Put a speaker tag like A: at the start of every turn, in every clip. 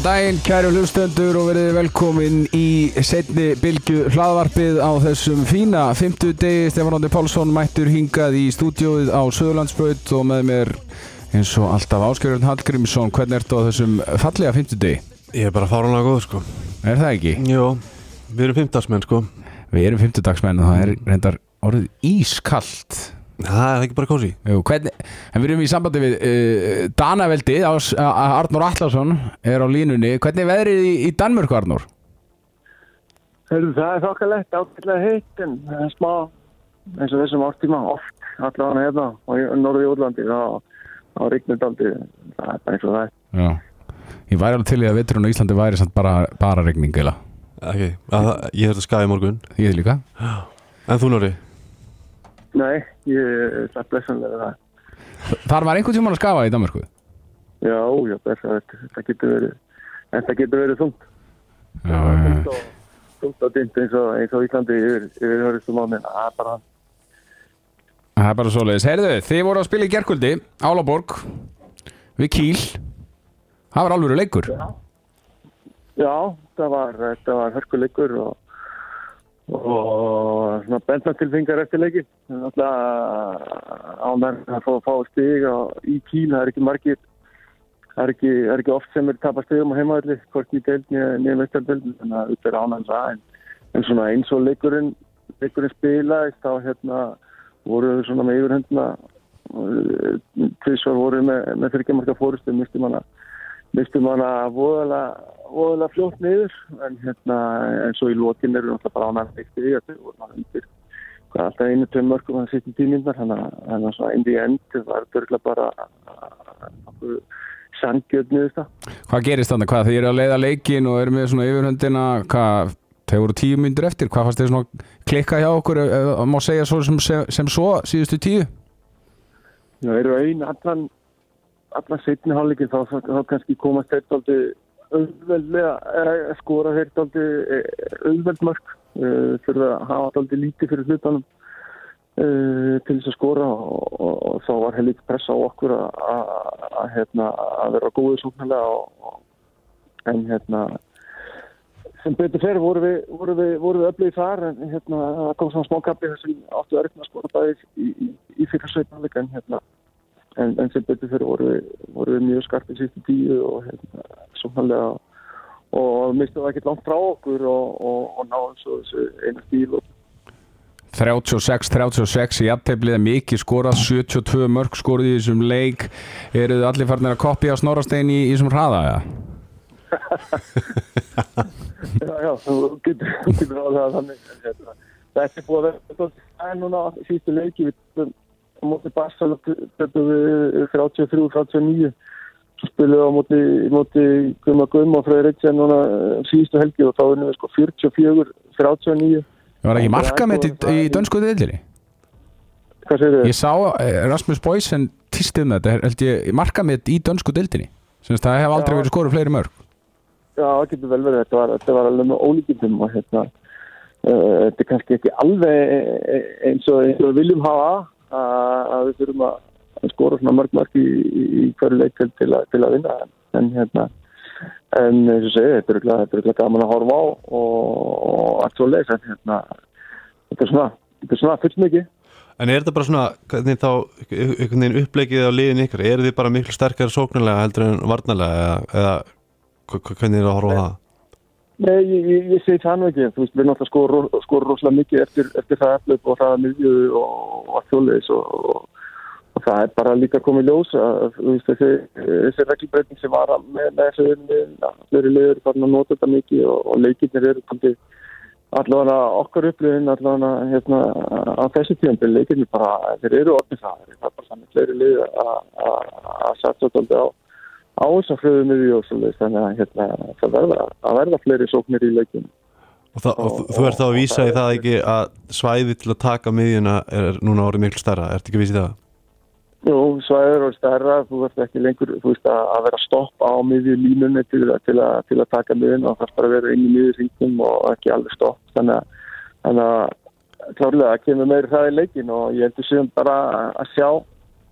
A: Góðan daginn, kæru hlustendur og verið velkomin í setni bylgu hlaðvarpið á þessum fína 50 degi. Stefán Róndi Pálsson mættur hingað í stúdióið á Söðurlandsbröð og með mér eins og alltaf Áskjörðun Hallgrímsson. Hvernig ertu á þessum fallega 50 degi?
B: Ég er bara fáránlega góð sko
A: Er það ekki?
B: Jó, við erum 50 menn sko
A: Við erum 50 dagsmenn og það er reyndar orðið ískallt.
B: Það er ekki bara kósi
A: Jú, hvernig, en við erum í sambandi við uh, uh, Arnór Allarsson er á línunni. Hvernig er veðrið í, í Danmörku, Arnór?
C: Heyrðu, það er þokkalegt, ákveðlega heitt en smá eins og þessum ártíma oft allavega hérna og í norði útlandi þá, rignir daldi það er bara eins og það er.
A: Já. Ég væri alveg til í að veturinn á Íslandi væri samt bara, bara regning
B: að, ég þurfti að skaði morgun
A: Ég líka.
B: En þú Nóri?
C: Nei, ég það er blessanlega það.
A: Þar var einhvern tímann að skafa í Danmörku.
C: Já, já, þetta getur verið, þetta getur verið þungt.
A: Já, já, já.
C: Þungt og dynt eins og, eins og Íslandi yfir, höristum mánin, það er bara hann.
A: Það er bara svoleiðis. Heyrðu, þið voru að spila í gerkvöldi, Álaborg, við Kíl. Það var alveg leikur.
C: Já, það var, var hörkuleikur og, og svona bendnatilfingar eftir leikin. Náttúrulega ánægð að fá fá stig í kíl, það er ekki margir, það er ekki, er ekki oft sem er tapast stigum á heimaðalli, hvort í deild nýja meistardeild, þannig að þetta er ánægð það. En, svona eins og leikurinn, leikurinn spilaðist, þá hérna voru við svona með yfirhundna, tvisvar voru við með, með þryggjamarka fórustu, mistum hana mistum hana voðalega voðalega fljótt niður en hérna en svo í lókin eru náttúrulega bara ánægt eftir því að þau voru náttúrulega undir hvað alltaf einu, tveim mörgum að setja tímindar þannig að að svona in the end það var dörgla bara sangjöld niður það
A: Hvað gerist þannig? Hvað? Þið eru að leiða leikin og eru með svona yfirhundina, hvað? Þeir voru tíu myndir eftir. Hvað fannst þið svona klikka hjá okkur, ef má segja svo sem, sem, svo síðustu tíu?
C: Já, eru einn allan allan setni hálfleikin þá, þá, kannski komast þeir daldi auðveldlega skora þeir daldi auðveldmörk uh, fyrir að hafa daldi lítið fyrir hlutanum uh, til þess að skora og, og, og þá var heldur pressa á okkur að- hérna, vera góðið sóknarlega en hérna sem betur fyrir voru við, við, við öflugið þar en hérna það kom svona smákapli þar sem áttu að reyna að skora bæði í, í, í fyrir sveitnarleika en hérna en, en sem betur fyrir voru voru við mjög skarpið sýttu tíu og hérna sóknarlega og mistum það ekki langt frá okkur og, og, og náðum svo þessu einu stíl og
A: 36-36 í afteflið er mikið skorað 72 mörg skorið í þessum leik eru þið allir farnir að kopja snorastein í, í þessum hraða ja?
C: Já, já, þú getur, þú getur á það þannig. hérna, Þetta er búið að vera svolítið stæð núna á síðustu leiki við á móti við 33-39 svo spilum við á móti, móti Gumma Gumma og Freyr Ritsen núna eh, síðustu helgi og þá erum við sko 44-39
A: Var ekki marka með þetta í, í dönsku deildinni?
C: Hvað segir þið?
A: Ég sá eh, Rasmus Boysen týstið með þetta. Held ég marka með þetta í dönsku deildinni. Sem það hef aldrei verið skorið fleiri mörg.
C: Já, það getur vel verið, þetta var, þetta var alveg með ólíkindum og hérna, uh, þetta er kannski ekki alveg eh, eins og, eins og við viljum hafa að, við þurfum að skora svona mörg mörg í, í, í hverju leik til, til, til að vinna en, hérna, en eins og segja, þetta er er örugglega gaman að horfa á og, allt svo leis en hérna, þetta er svona, þetta er svona fullmikið.
B: En er þetta bara svona, hvernig þá einhvern veginn uppleikið á liðin ykkur eru þið bara miklu sterkari sóknarlega heldur en varnarlega eða, eða hvernig er það að horfa á það?
C: Nei, ég, ég, ég segi það nú ekki, þú veist, við alltaf skora skora rosalega mikið eftir, eftir það eflöp og það miðju og, allt þjóðleis og, og, og það er bara líka komið ljós að veist, þessi, þessi reglbreyting sem var með, að fleiri liður farin að nota þetta mikið og, og leikirnir eru komið allavega okkar upplifin allavega hérna á þessu tíðanbili leikirnir bara, þeir eru orðin það, það er bara að- að að satsa þetta á á þess að fröðu miðju og svolítið þannig að hérna, það verða, að verða fleiri sóknir í leikinu.
B: Og, það, og, þú- þú ert þá að vísa í það ekki að svæði til að taka miðjuna er núna orðið miklu stærra, ertu ekki að vísa í það?
C: Jú, svæður og stærra, þú ert ekki lengur, þú veist, að, að vera stopp á miðju línunni til, til, að, til að taka miðun og það bara að vera inn í miðju hringum og ekki alveg stopp. Þannig þannig að klárlega kemur meiri það í leikin og ég heldur sem bara að sjá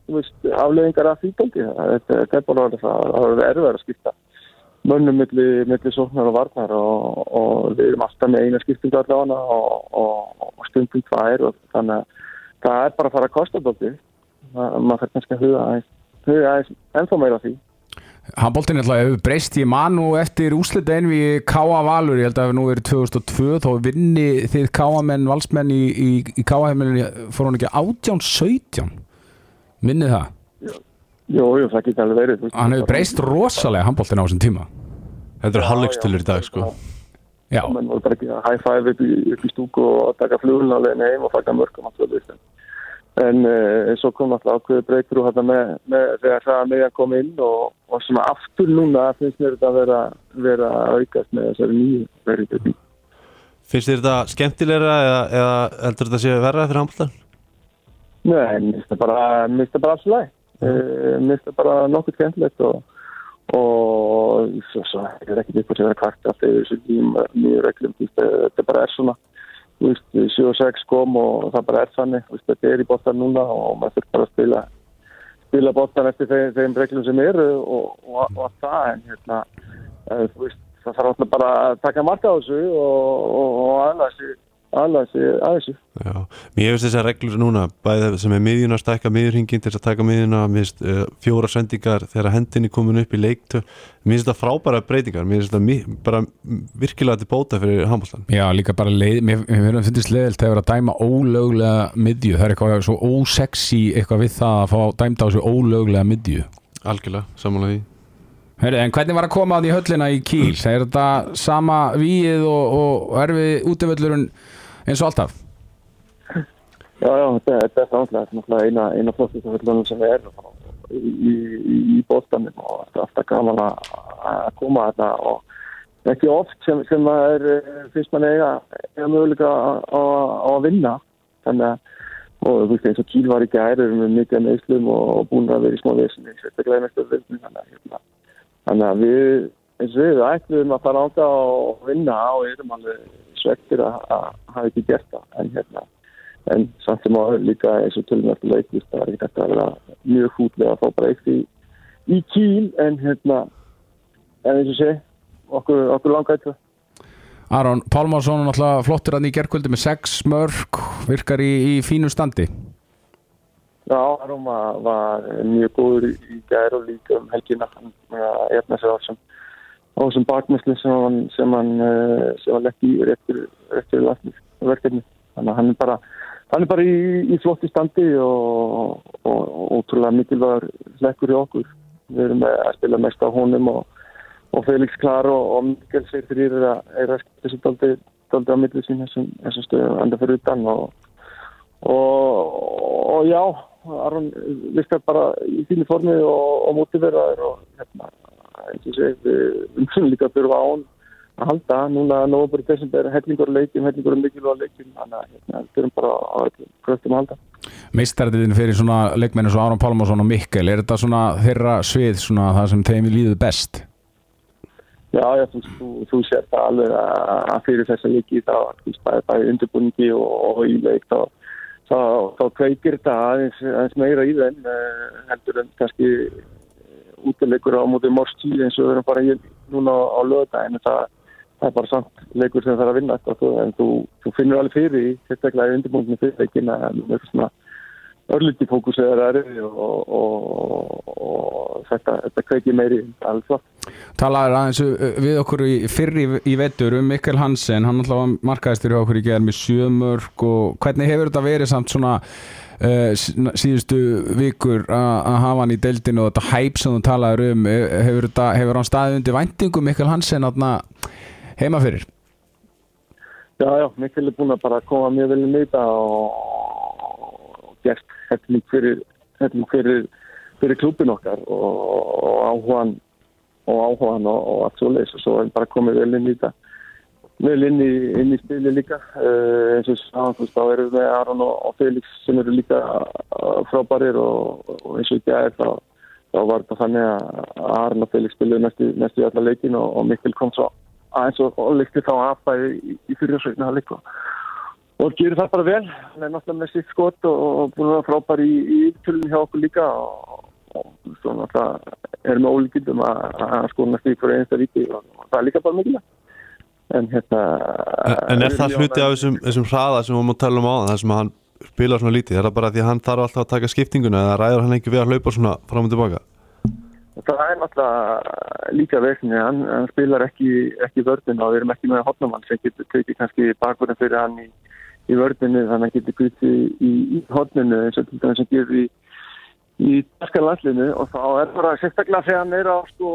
C: afleðingar af því bólki. Þetta þetta er bara það er erfið að skipta mönnum milli, milli sóknar og varnar og, og við erum alltaf með eina skiptingu allavega og, og, og stundum tvær þannig að það er bara að fara að kosta bóti maður fyrir kannski að huga aðeins huga aðeins ennþá meira því
A: Handbóltinn hefur breyst í mann og eftir úslita enn við K.A. Valur, ég held að nú verið 2002 þá vinni þið K.A.menn valsmenn í, í, í K.A.heimilinu fór hún ekki 18-17 minnið það?
C: Jú, jú, það geti alveg verið
A: Hann hefur breyst rosalega handbóltinn á þessum tíma.
B: Þetta er halvleikstilur í dag sko.
A: Já,
C: menn voru bara ekki að high five upp í, upp í stúku og taka leginn heim og fagga mörgum alltaf en uh, svo kom alltaf ákveðu breykur og með, með þegar það meðan kom inn og, og svona aftur núna finnst mér þetta að vera, vera aukast með þessari nýju verið
B: Finnst þér þetta skemmtilegra eða, eða heldur þetta sé verða fyrir handbóltan?
C: Nei, mér finnst það bara, alls læg uh, mér finnst það bara nokkuð skemmtilegt og og svo, svo er ekki eitthvað sem er kvart alltaf yfir þessu nýju reglum þetta bara er svona 7-6 kom og það bara er þannig þetta er í bóttan núna og maður fyrir bara að spila spila bóttan eftir þeim, þeim reglum sem eru og, og, og að það en hérna veist, það þarf alltaf bara að taka marka á þessu og, og aðlæða sig aðlæða sig að þessu
B: Já, mér hefist þessar reglur núna bæðið sem er miðjun að stækka miðjurhingin til að taka miðjuna, uh, fjóra sendingar þegar hendinni komin upp í leiktu mér finnst þetta frábæra breytingar mér finnst þetta bara virkilega til bóta fyrir handbóltan.
A: Já, líka bara leið mér, finnst leðilt að vera að dæma ólöglega miðju, það er eitthvað svo ósexy eitthvað við það að fá dæmta á þessu ólöglega miðju.
B: Algjörlega, samanlega því
A: Heyri, en hvernig var að koma að því höllina í Kíl? Er þetta sama víið og, og erfið útvöldurinn eins og alltaf?
C: Já, já, þetta, er náttúrulega eina, eina flottisaföllunum sem er í, í, í bóstanum og þetta er alltaf gaman að koma þetta og ekki oft sem, sem er, finnst mann eiga, eiga möguleika að vinna þannig að og þú veist eins og Kíl var í gæri með mikið meðslum og búin að vera í smá að hérna, þannig að við eins og við ætlum að fara ánda og vinna og erum alveg svektir að hafa ekki gert það. En hérna en samt sem að líka eins og tölum eftir leikist það er ekki þetta að vera mjög hútlega að fá bara eitt í, í kíl en hérna en eins og sé okkur, okkur langa eitthvað
A: Aron Pálmarsson náttúrulega flottur að nýja gerkvöldi með sex mörg virkar í, í fínu standi.
C: Já, Aron var, var mjög góður í gæri og líka um helgina hann er með sér á þessum á þessum bakmæslu sem hann sem hann, eh, hann letti í réttur, réttur verkefni þannig að hann er bara, hann er bara í, í flotti standi og, og, og ótrúlega mikilvægur hlekkur í okkur. Við erum að spila mest á honum og, og Felix Klar og Mikkel segir fyrir er að, er að skilja þessu daldi, daldi á millu sín þessum, þessum stöðu enda fyrir utan og já Aron virkar bara í þínu formi og mótiverðar og hérna eins og sé við umsum líka þurfa án að halda. Núna nógubur í desember hellingur leikim, hellingur mikilvæg leikim þannig að hérna, við þurfum bara að kröftum að halda.
A: Meistarðin fyrir svona leikmenni svo Aron Pálmarsson og Mikkel er þetta svona þeirra svið svona það sem þeim líður best?
C: Já, já, þú, þú, þú sér það alveg að fyrir þessa leiki þá er það undirbúningi og, og í leik þá, þá, kveikir aðeins, aðeins meira í þenn eh, heldur en kannski útilegur á mótið morsti eins og við erum bara í núna á löða en það, það er bara samt leikur sem það er að vinna en þú, þú finnur alveg fyrir í sérstaklega í undirbúndinu fyrir leikin að það er svona örliti fókus eða það er og, og, og þetta, þetta kveiki meiri alveg flott.
A: Talaður aðeins við okkur í fyrri í vettur um Mikkel Hansen, hann alltaf markaðistur hjá okkur í gerð með sjömörk og hvernig hefur þetta verið samt svona Uh, síðustu vikur að hafa hann í deildinu og þetta hæp sem þú talaður um hefur, þetta, hefur hann staðið undir væntingum Mikkel Hansen heima fyrir?
C: Já, já, Mikkel er búin að bara koma mjög vel í nýta og, gert hefning fyrir, fyrir, fyrir klúpin okkar og, og áhugan og, og allt svo leiðis og svo er hann bara komið vel í nýta vel inn í, inn í spili líka. Uh, eins og sáðan þá erum við Aron og, og Felix sem eru líka uh, frábærir og, og eins og ekki aðeins þá, þá var þetta þannig að Aron og Felix spiluði næstu, í alla leikin og, og Mikkel kom svo aðeins og líkti þá aðbæði í, í fyrirsveitna líka og gerir það bara vel. Hann er náttúrulega með sitt skot og búin að vera frábær í, í yfirtölunum hjá okkur líka og svona það er með ólíkildum að, að skona stík fyrir einsta og, og það er líka bara mikilvægt en hérna
B: En, er það hluti af þessum, þessum hraða sem við máum að tala um á það sem að hann spilar svona lítið, er það bara því að hann þarf alltaf að taka skiptinguna eða ræður hann ekki við að hlaupa svona fram og tilbaka?
C: Það er náttúrulega líka veikni, hann, hann spilar ekki, ekki vördin og við erum ekki með hotnamann sem getur tekið kannski bakverðin fyrir hann í, í vördinu þannig að hann getur kvitið í, í, hotninu eins og til dæmis sem gerir í, í taskarlandlinu og þá er bara sérstaklega þegar hann er á sko,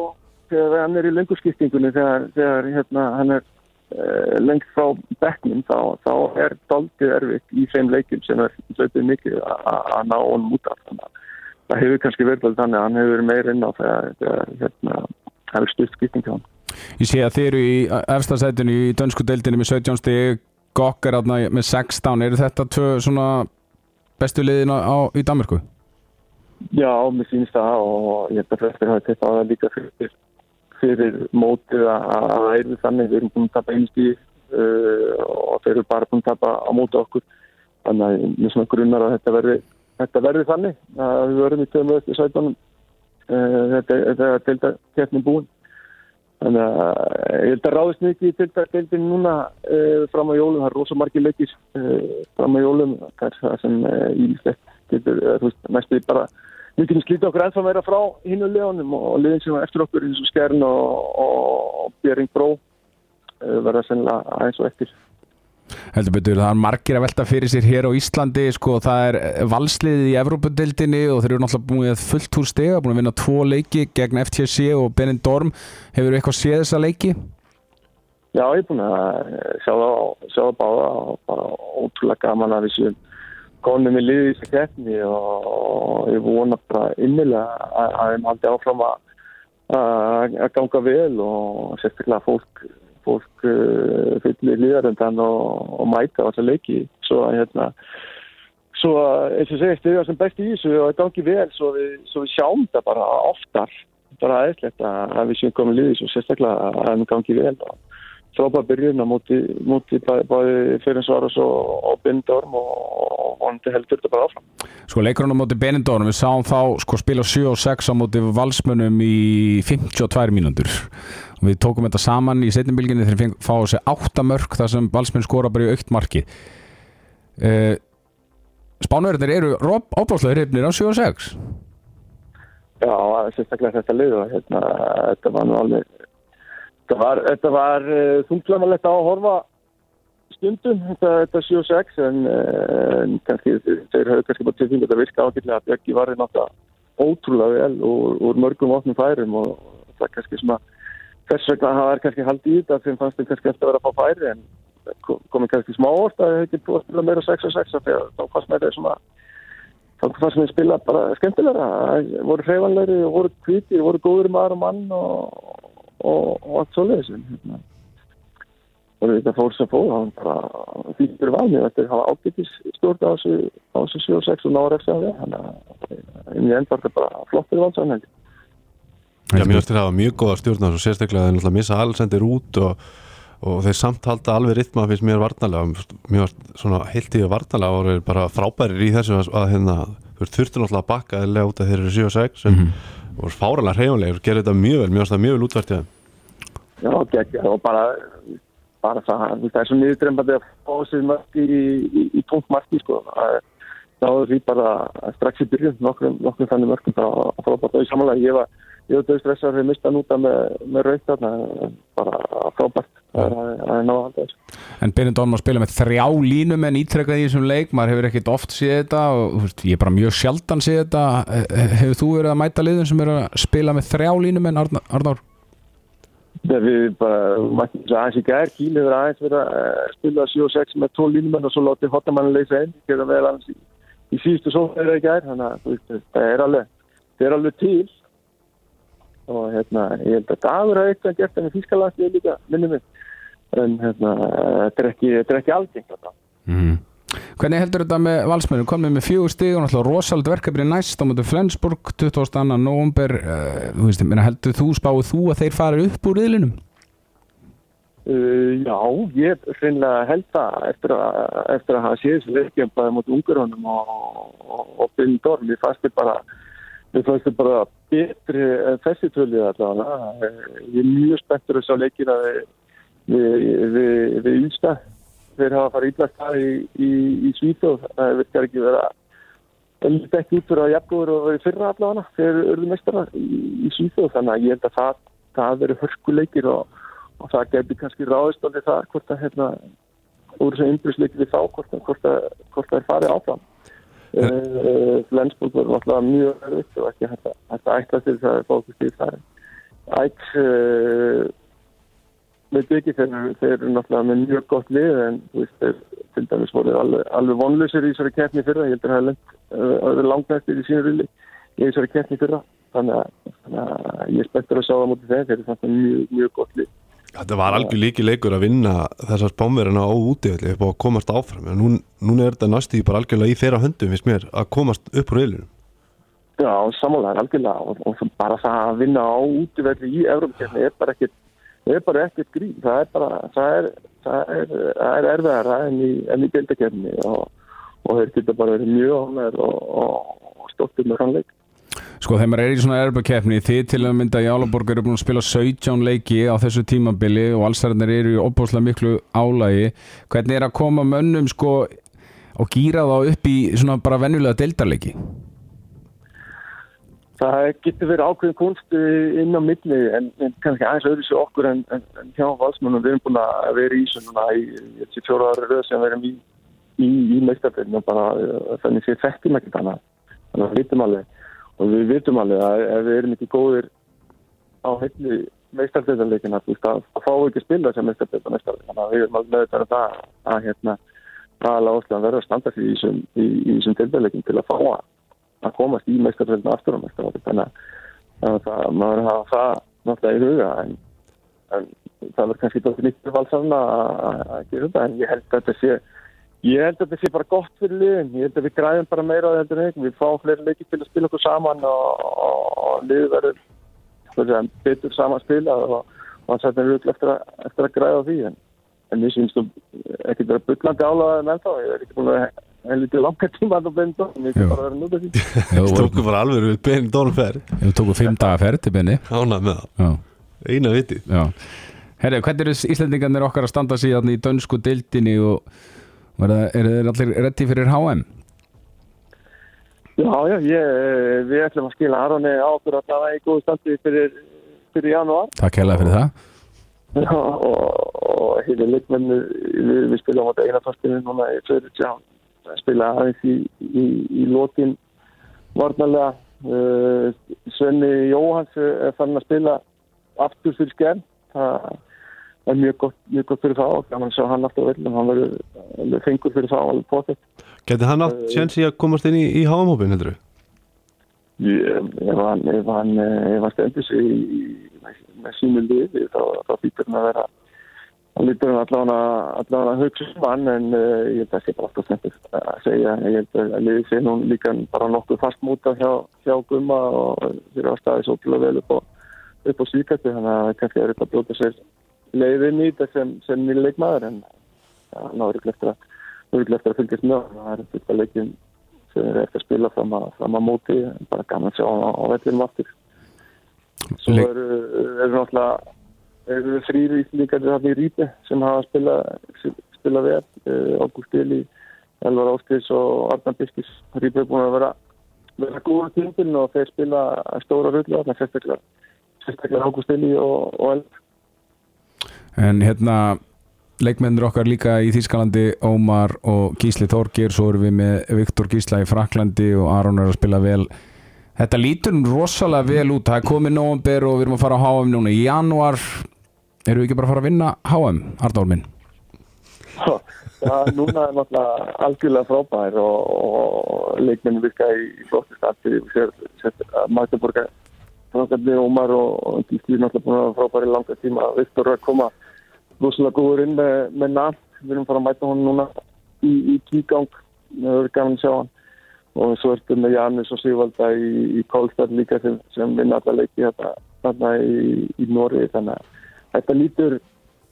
C: þegar hann er í lengurskiptingunni þegar, þegar hérna, hann er lengt frá bekknum þá, þá er doldið erfitt í þeim leikum sem er hlutið mikið að ná honum út af þannig að það hefur kannski verið alveg þannig að hann hefur meira inn á þegar hérna, það er stutt skipting hjá hann.
A: Ég sé að þeir eru í efstasætinu í dönsku deildinu með 17 stig, Gokk er aðna með 16, eru þetta tvö svona bestu liðin á, í Danmarku?
C: Já, mér sýnist það og ég held að flestir hafa teitt á það líka fyrir, fyrir mótið að það er þannig, við erum búin að tapa einu stíð uh, og þeir eru bara búin að tapa á mótið okkur. Þannig að mér svona grunnar að þetta verði þetta verður þannig að við verðum í tömu eftir sætunum. Þetta er delta keppnin búin. Þannig að ég held að ráðist mikið í delta keppnin núna uh, fram á jólum, það er rosa margir leikis uh, fram á jólum, það er það sem uh, ílstett getur, þú veist, næstu bara mikilvægt slíti okkur ennþá meira frá hinn og leðunum og leðin sem var eftir okkur eins og Skjern og, og Björn Bró verða sennilega aðeins og eftir
A: heldur betur, það er margir að velta fyrir sér hér á Íslandi, sko, það er valsliðið í Evrópadeildinni og þeir eru náttúrulega búin að fullt úr stega, búin að vinna tvo leiki gegn FTC og Benin Dorm hefur þú eitthvað séð þessa leiki?
C: Já, ég er búin að sjá það sjá það báða og bara ótrúlega gaman að við séum konum í liði í þessu keppni og ég vona bara innilega að þeim haldi áfram að ganga vel og sérstaklega fólk fólk uh, fyllir líðaröndan og, og mæta á þessa leiki. Svo að hérna svo að eins og segist þau er sem best í þessu og þetta gangi vel svo við, svo við sjáum þetta bara oftar. Bara aðeinslegt að við séum komið líðis og sérstaklega að það gangi vel og frábæð byrjun á móti, móti bæði fyrir Svaras og, og Bindorm og vonandi heldur þetta bara áfram.
A: Sko leikurinn á móti Bindorm, við sáum þá sko spila 7 og 6 á móti valsmönum í 52 mínútur og við tókum þetta saman í setjumbilginni þegar við fáum sér 8 mörg þar sem valsmenn skora bara í aukt marki. Uh, Spánverðinir eru óbáslega hrifnir á 7 og 6.
C: Já, sérstaklega þetta lið og hérna, þetta var nú alveg Þetta var, þetta uh, þunglamalegt að horfa stundum, þetta, þetta 7-6 en, en kannski þeir höfðu kannski bara tilfengi að virka ákveðlega að Björki var náttúrulega ótrúlega vel úr, úr mörgum ofnum færum og það er kannski svona þess vegna að það er kannski haldið í þetta sem fannst þeim kannski eftir að vera að fá færi en komið kannski smá orð að það hefði búið að spila meira 6-6 þegar þá fannst með þeir svona þá fannst með spila bara skemmtilega voru hreifanleiri, voru kvítir, voru góður maður og mann og og, og allt svo leiðis hérna. og þetta fór sem fór hann bara fyrir valmið þetta er hafa ágættis stjórn á þessu 7 og 6 og náður eftir það þannig að í enn var þetta bara flott fyrir valsanhelgi
B: Já, mér finnst þetta að hafa mjög góða stjórn og sérstaklega þeir náttúrulega missa allsendir út og, og þeir samt halda alveg ritma finnst mér varnalega mér var svona heilt í að varnalega og þeir bara frábærir í þessu að hérna þurftur náttúrulega að bakka eða út að þeir eru 7 og 6 en mm -hmm og fáralega hreifanlegur, gerir þetta mjög vel. Mjög, mjög vel útvært í það
C: Já, ekki, og bara, bara það, það er svo niðurdrembandi að fá sér marki í, í, í punktmarki sko. þá er því bara strax í byrjun nokkrum, nokkrum þannig mörgum bara að frábært og í samanlega ég var ég var döðstressar við mista núta með, með raut þarna bara frábært það er náða að halda
A: En Benindón má spila með þrjá línum en ítrekkað í þessum leik, maður hefur ekkert oft séð þetta og veist, ég er bara mjög sjaldan séð þetta. Hefur þú verið að mæta liðin sem eru að spila með þrjá línum en Arnár?
C: Það við bara mættum þess aðeins í gær Kíl hefur aðeins verið að spila 7-6 með 12 línum og svo lótið hotamann leysa einn, gerða vel aðeins í, í síðustu sófæra í gær þannig að það er alveg, það er alveg til. Og hérna, ég held að dagur hafa eitthvað gert en Þískaland er líka minnum minn en hérna, þetta er ekki, ekki algengt
A: mm. Hvernig heldur þetta með valsmennu? Komið með fjögur stíg og náttúrulega rosald verkefni næst á mútið Flensburg 22. november uh, þú veist, heldur þú, spáðu þú að þeir fara upp úr yðlinum?
C: Uh, já, ég finna held það eftir að, eftir að hafa séð þessu verkefni bæði mútið Ungarhónum og, ég fannst þetta bara Við fannst bara betri en þessi tölvið allavega. Ég er mjög spenntur að sjá leikina við, við, við, við Ylsta. Þeir hafa farið illa stað í, í, í Svíþjóð. Það virkar ekki vera öllum ekki út fyrir að jafnbúður og verið fyrra allavega. Þeir eru mestara í, í Svíþjóð. Þannig að ég held að það, það verið hörskuleikir og, og það gefði kannski ráðist alveg það hvort að hérna úr þessu innbrísleikir við þá hvort, hvort, hvort það er farið áfram. Uh, Flensburg var náttúrulega mjög erfitt og ekki hægt að ætla til það að fókust í það ætt veit ekki þeir, þeir eru náttúrulega með mjög gott lið en veist, þeir til dæmis voru alveg, alveg vonlausir í þessari keppni fyrra. Ég heldur að það er langt næstir í sínu rulli í þessari keppni fyrra. Þannig að, þannig að ég spettur að sjá það mútið þeir þeir eru þannig mjög, mjög gott lið.
B: Þetta var algjör líki leikur að vinna þessar spámverðina á útíðalli upp á að komast áfram. En nú, núna er þetta næstu bara algjörlega í þeirra höndum finnst mér að komast upp úr eilunum
C: Já, samanlega algjörlega. Og, og bara það að vinna á útíðalli í Európa-kefni er bara ekkert er bara ekkert grín. Það er bara, það er, það er, það er erfiðara enn í, deildakefni og, og þeir geta bara verið mjög ánæður og, og, stoltur með kannleik
A: Sko þegar maður er í svona erfakefni þið til að mynda í Álaborg eru búin að spila 17 leiki á þessu tímabili og allsarðinir eru í opbáslega miklu álægi hvernig er að koma mönnum sko og gýra þá upp í svona bara vennulega deildarleiki?
C: Það getur verið ákveðin kunst inn á milli en, en kannski aðeins öðru sér okkur en, en, en hjá valsmennum við erum búin að vera í svona í, í, í fjóra ára röð sem við erum í í, í meistarfellinu og bara þannig séð þekkjum ekkert annað. Þannig að við vitum alveg og við vitum alveg að ef við erum ekki góðir á heilni meistarfellinu að það fá ekki spila sem meistarfellinu þannig að við erum alveg með þetta að, hérna aðalega óslega verður að standa því í þessum tilbæðleikin til að fá að að komast í meistarfellinu aftur á meistarfellinu þannig að það, maður hafa það náttúrulega í huga en, en það verður kannski dóttir nýttur valsarna að gera þetta en ég held að þetta sé ég held að þetta sé bara gott fyrir liðin. Ég held að við græðum bara meira á þetta við fáum fleiri leiki til að spila okkur saman og, og liði verður betur saman að spila og, og hann sættir við eftir, eftir að græða því en, en ég syns þú ekki verið byllandi álæðið með þá ég er ekki búin að en lítið langar tíma að það bein dón ég er bara að vera núta því
B: Þú tóku bara alveg við bein dónferð
A: Þú tóku fimm daga ferð til beini
B: Ánað með það, eina viti.
A: Herri, hvernig eru Íslandingarnir okkar að standa síðan í dönsku deildinni og eru þeir allir reddi fyrir HM?
C: Já, já, ég, við ætlum að skila Aronni á okkur að það er í góðu standi fyrir, fyrir janúar.
A: Takk hella fyrir það.
C: Já, og, og hefur leikmennu við, við spilum á þetta eina fastinu núna í Söðuritsján spila aðeins í, í, í lótin varnalega uh, Svenni Jóhans er fann að spila aftur fyrir skern það er mjög gott, mjög gott fyrir og gaman að hann alltaf vel hann verður fengur fyrir það alveg potið
B: Geti hann átt tjensi að komast inn í, í háamópin heldur þú?
C: Ef hann hann, hann stendur sig með sínu liði þá, þá býtur hann að vera hann lítur hann allavega allavega að hugsa um hann en uh, ég held að það sé bara alltaf sendist að segja. Ég held að liði sé nú líka bara nokkuð fastmúta hjá, hjá Gumma og þeir eru á staði svo til að vel upp á, upp á síkasti þannig að kannski er þetta að blóta sér leiðin í þetta sem, sem nýja leikmaður en það náður ekki eftir að að fylgjast með það er þetta leikin sem er eftir að spila fram að, fram að móti bara gaman að sjá á, á vellinum aftur. Svo eru er náttúrulega eru þrýri íslíkar þarna í Ríti sem hafa spilað spila vel, Ágúst Eli Elvar Áskis og Arnar Biskis Ríti er búin að vera vera góða tímpin og þeir spila stóra rullu þarna sérstaklega sérstaklega Ágúst Eli og, og Elvar.
A: En hérna leikmennir okkar líka í Þýskalandi Ómar og Gísli Þorgir svo erum við með Viktor Gísla í Fraklandi og Aron er að spila vel. Þetta lítur rosalega vel út það er komið nógumber og við erum að fara á HM núna í januar Erum við ekki bara að fara að vinna HM, Ardál minn?
C: Já, núna er náttúrulega algjörlega frábær og, og leikmenni virka í, í flótti stati Magdeburga frábærni Ómar og, og Gísli er náttúrulega búin að frábæri langa tíma. Viktor er að koma rosalega góður inn með, með natt við erum að fara að mæta hún núna í, í tígang við erum gafin að sjá hann. Og svo ertu með Janus og Sigvalda í, í Kólstad líka sem, sem vinna alla leiki þarna í, í Nóri þannig að þetta lítur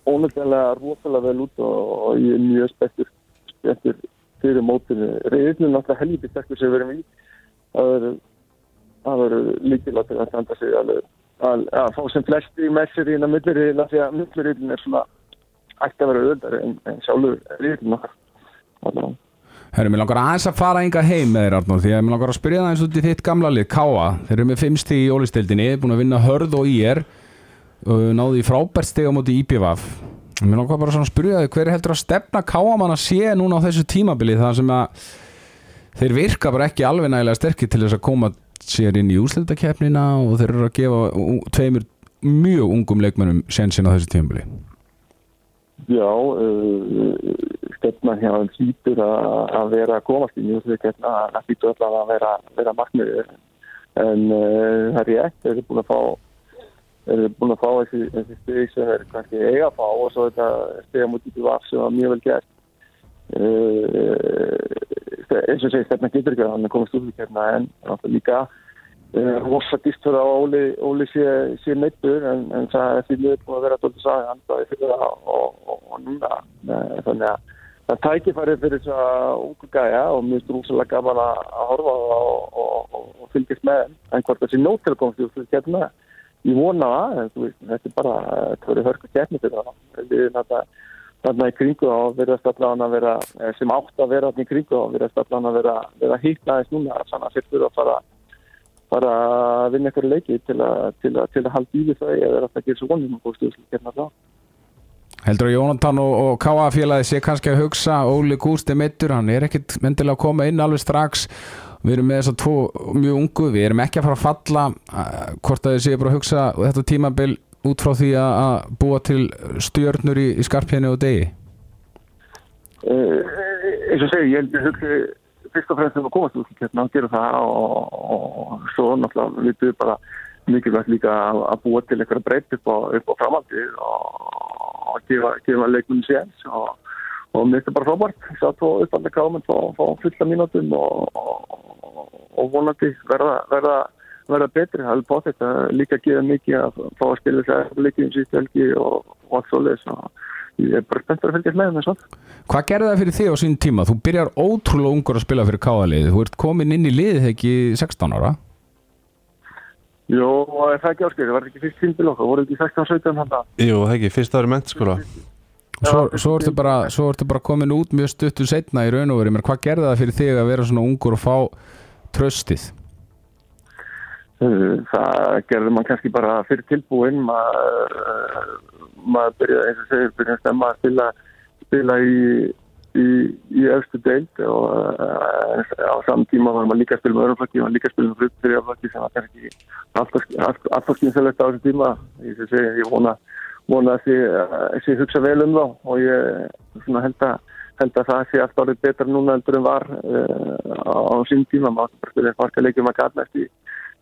C: ónættilega rosalega vel út og, og ég er mjög spettur spettur fyrir mótinu. Reyðinu náttúrulega helviti sterkur sem við erum í. Það er verður líkilega til að standa sig alveg að, að fá sem flesti messir í hérna millirriðina því að millirriðin er svona ætti að vera auðvöldari en, en sjálfur okkar. Þannig
A: Herru, mér langar aðeins að fara enga heim með þér Arnór því að mér langar að spyrja það eins út í þitt gamla lið Káa, þeir eru með fimmsti í ólistildinni búin að vinna hörð og ír. og náðu í frábært steg á móti IPVaf. Mér langar bara svona að spyrja þig hver heldur að stefna Káa mann að sé núna á þessu tímabili? Það sem að þeir virka bara ekki alveg nægilega sterkir til þess að koma sér inn í úsildakefnina og þeir eru að gefa tveimur mjög ungum leikmennum sensin á þessu tímabili.
C: Já, uh, stefna þeim hlýtur að að vera að komast í njúsleiketna, það hlýtur alltaf að vera, vera markmiði en uh, það er rétt, þeir eru búin að fá eru búin að fá þessi, þessi steg sem þeir kannski eiga að fá og svo þetta stega mútið til vaf sem var mjög vel gert. Uh, eins og segi stefna getur ekki að hann er komast úr því hérna en líka uh, rosa dýst fyrir að Óli, Óli sé, sé meittur en, en það er mjög búin að vera dóldi saga hann bæði fyrir það og, núna. Uh, þannig að það tækifæri fyrir þess að ungu gæja og mér finnst rúsalega gaman að horfa það og, og, og, og fylgjast með en hvort þessi nót til að komast úr því hérna ég vona það, en veist, þetta er bara þetta verður hörku keppni fyrir það þetta þarna í kringu og verðast allan að vera, eh, sem átt að vera þarna í kringu og verðast allan að vera, vera hýtt aðeins núna, þannig að þeir fyrir að fara fara að vinna eitthvað leiki til að, til að, til að halda í við þau eða er að gera svo vonum og góðstu hérna þá.
A: Heldur að Jónatan og, og Káa félagi sé kannski að hugsa Óli Gústi meittur, hann er ekkit mendilega að koma inn alveg strax við erum með þess að tvo mjög ungu við erum ekki að fara að falla uh, hvort að þið séu bara að hugsa þetta tímabil út frá því að, að búa til stjörnur í, í skarpjæni og degi?
C: Uh, eins og segi, ég að hugsi fyrst og fremst um að komast út hérna og gera það og, og, svo náttúrulega vitum við bara mikilvægt líka að, að búa til eitthvað breytt upp á, á framaldi og, og gefa, gefa leikunum séns og, og mér finnst það bara frábært. Þess að tvo uppalda kámen fá, fá fulla mínútum og, og, og vonandi verða, verða, verða betri. Það er på þetta líka að gefa mikið að fá að spila þess að leikjum síðan helgi og, og allt svo leis og ég er bara spenntur að fylgjast með þeim svona.
A: Hvað gerði það fyrir þig á sín tíma? Þú byrjar ótrúlega ungur að spila fyrir Káa-liðið þú ert komin inn í liðið ekki 16 ára.
C: Jó, og er það ekki áskil, það var ekki fyrst tímbil okkar, voru ekki 16-17 hann það.
B: Jú, það ekki, fyrst ári mentaskóla
A: Svo, svo, ertu bara, bara komin út mjög stuttu setna í raun og verið, hvað gerði það fyrir þig að vera svona ungur og fá tröstið?
C: Uh, Það gerði mann kannski bara fyrir tilbúin, maður, uh, maður byrjaði eins og segir, byrjaði að stemma að spila, spila í, í, í efstu deild og uh, á saman tíma var maður líka að spila með örnflokki, maður líka að spila með frutfyrirflokki sem var kannski alltaf, skynselegt á þessu tíma. Ég, segi, ég vona, vona að sé hugsa vel um þá og ég held að held að það sé allt árið betra núna endur en var uh, á, á sín tíma. Maður bara spila farka leikjum að gata eftir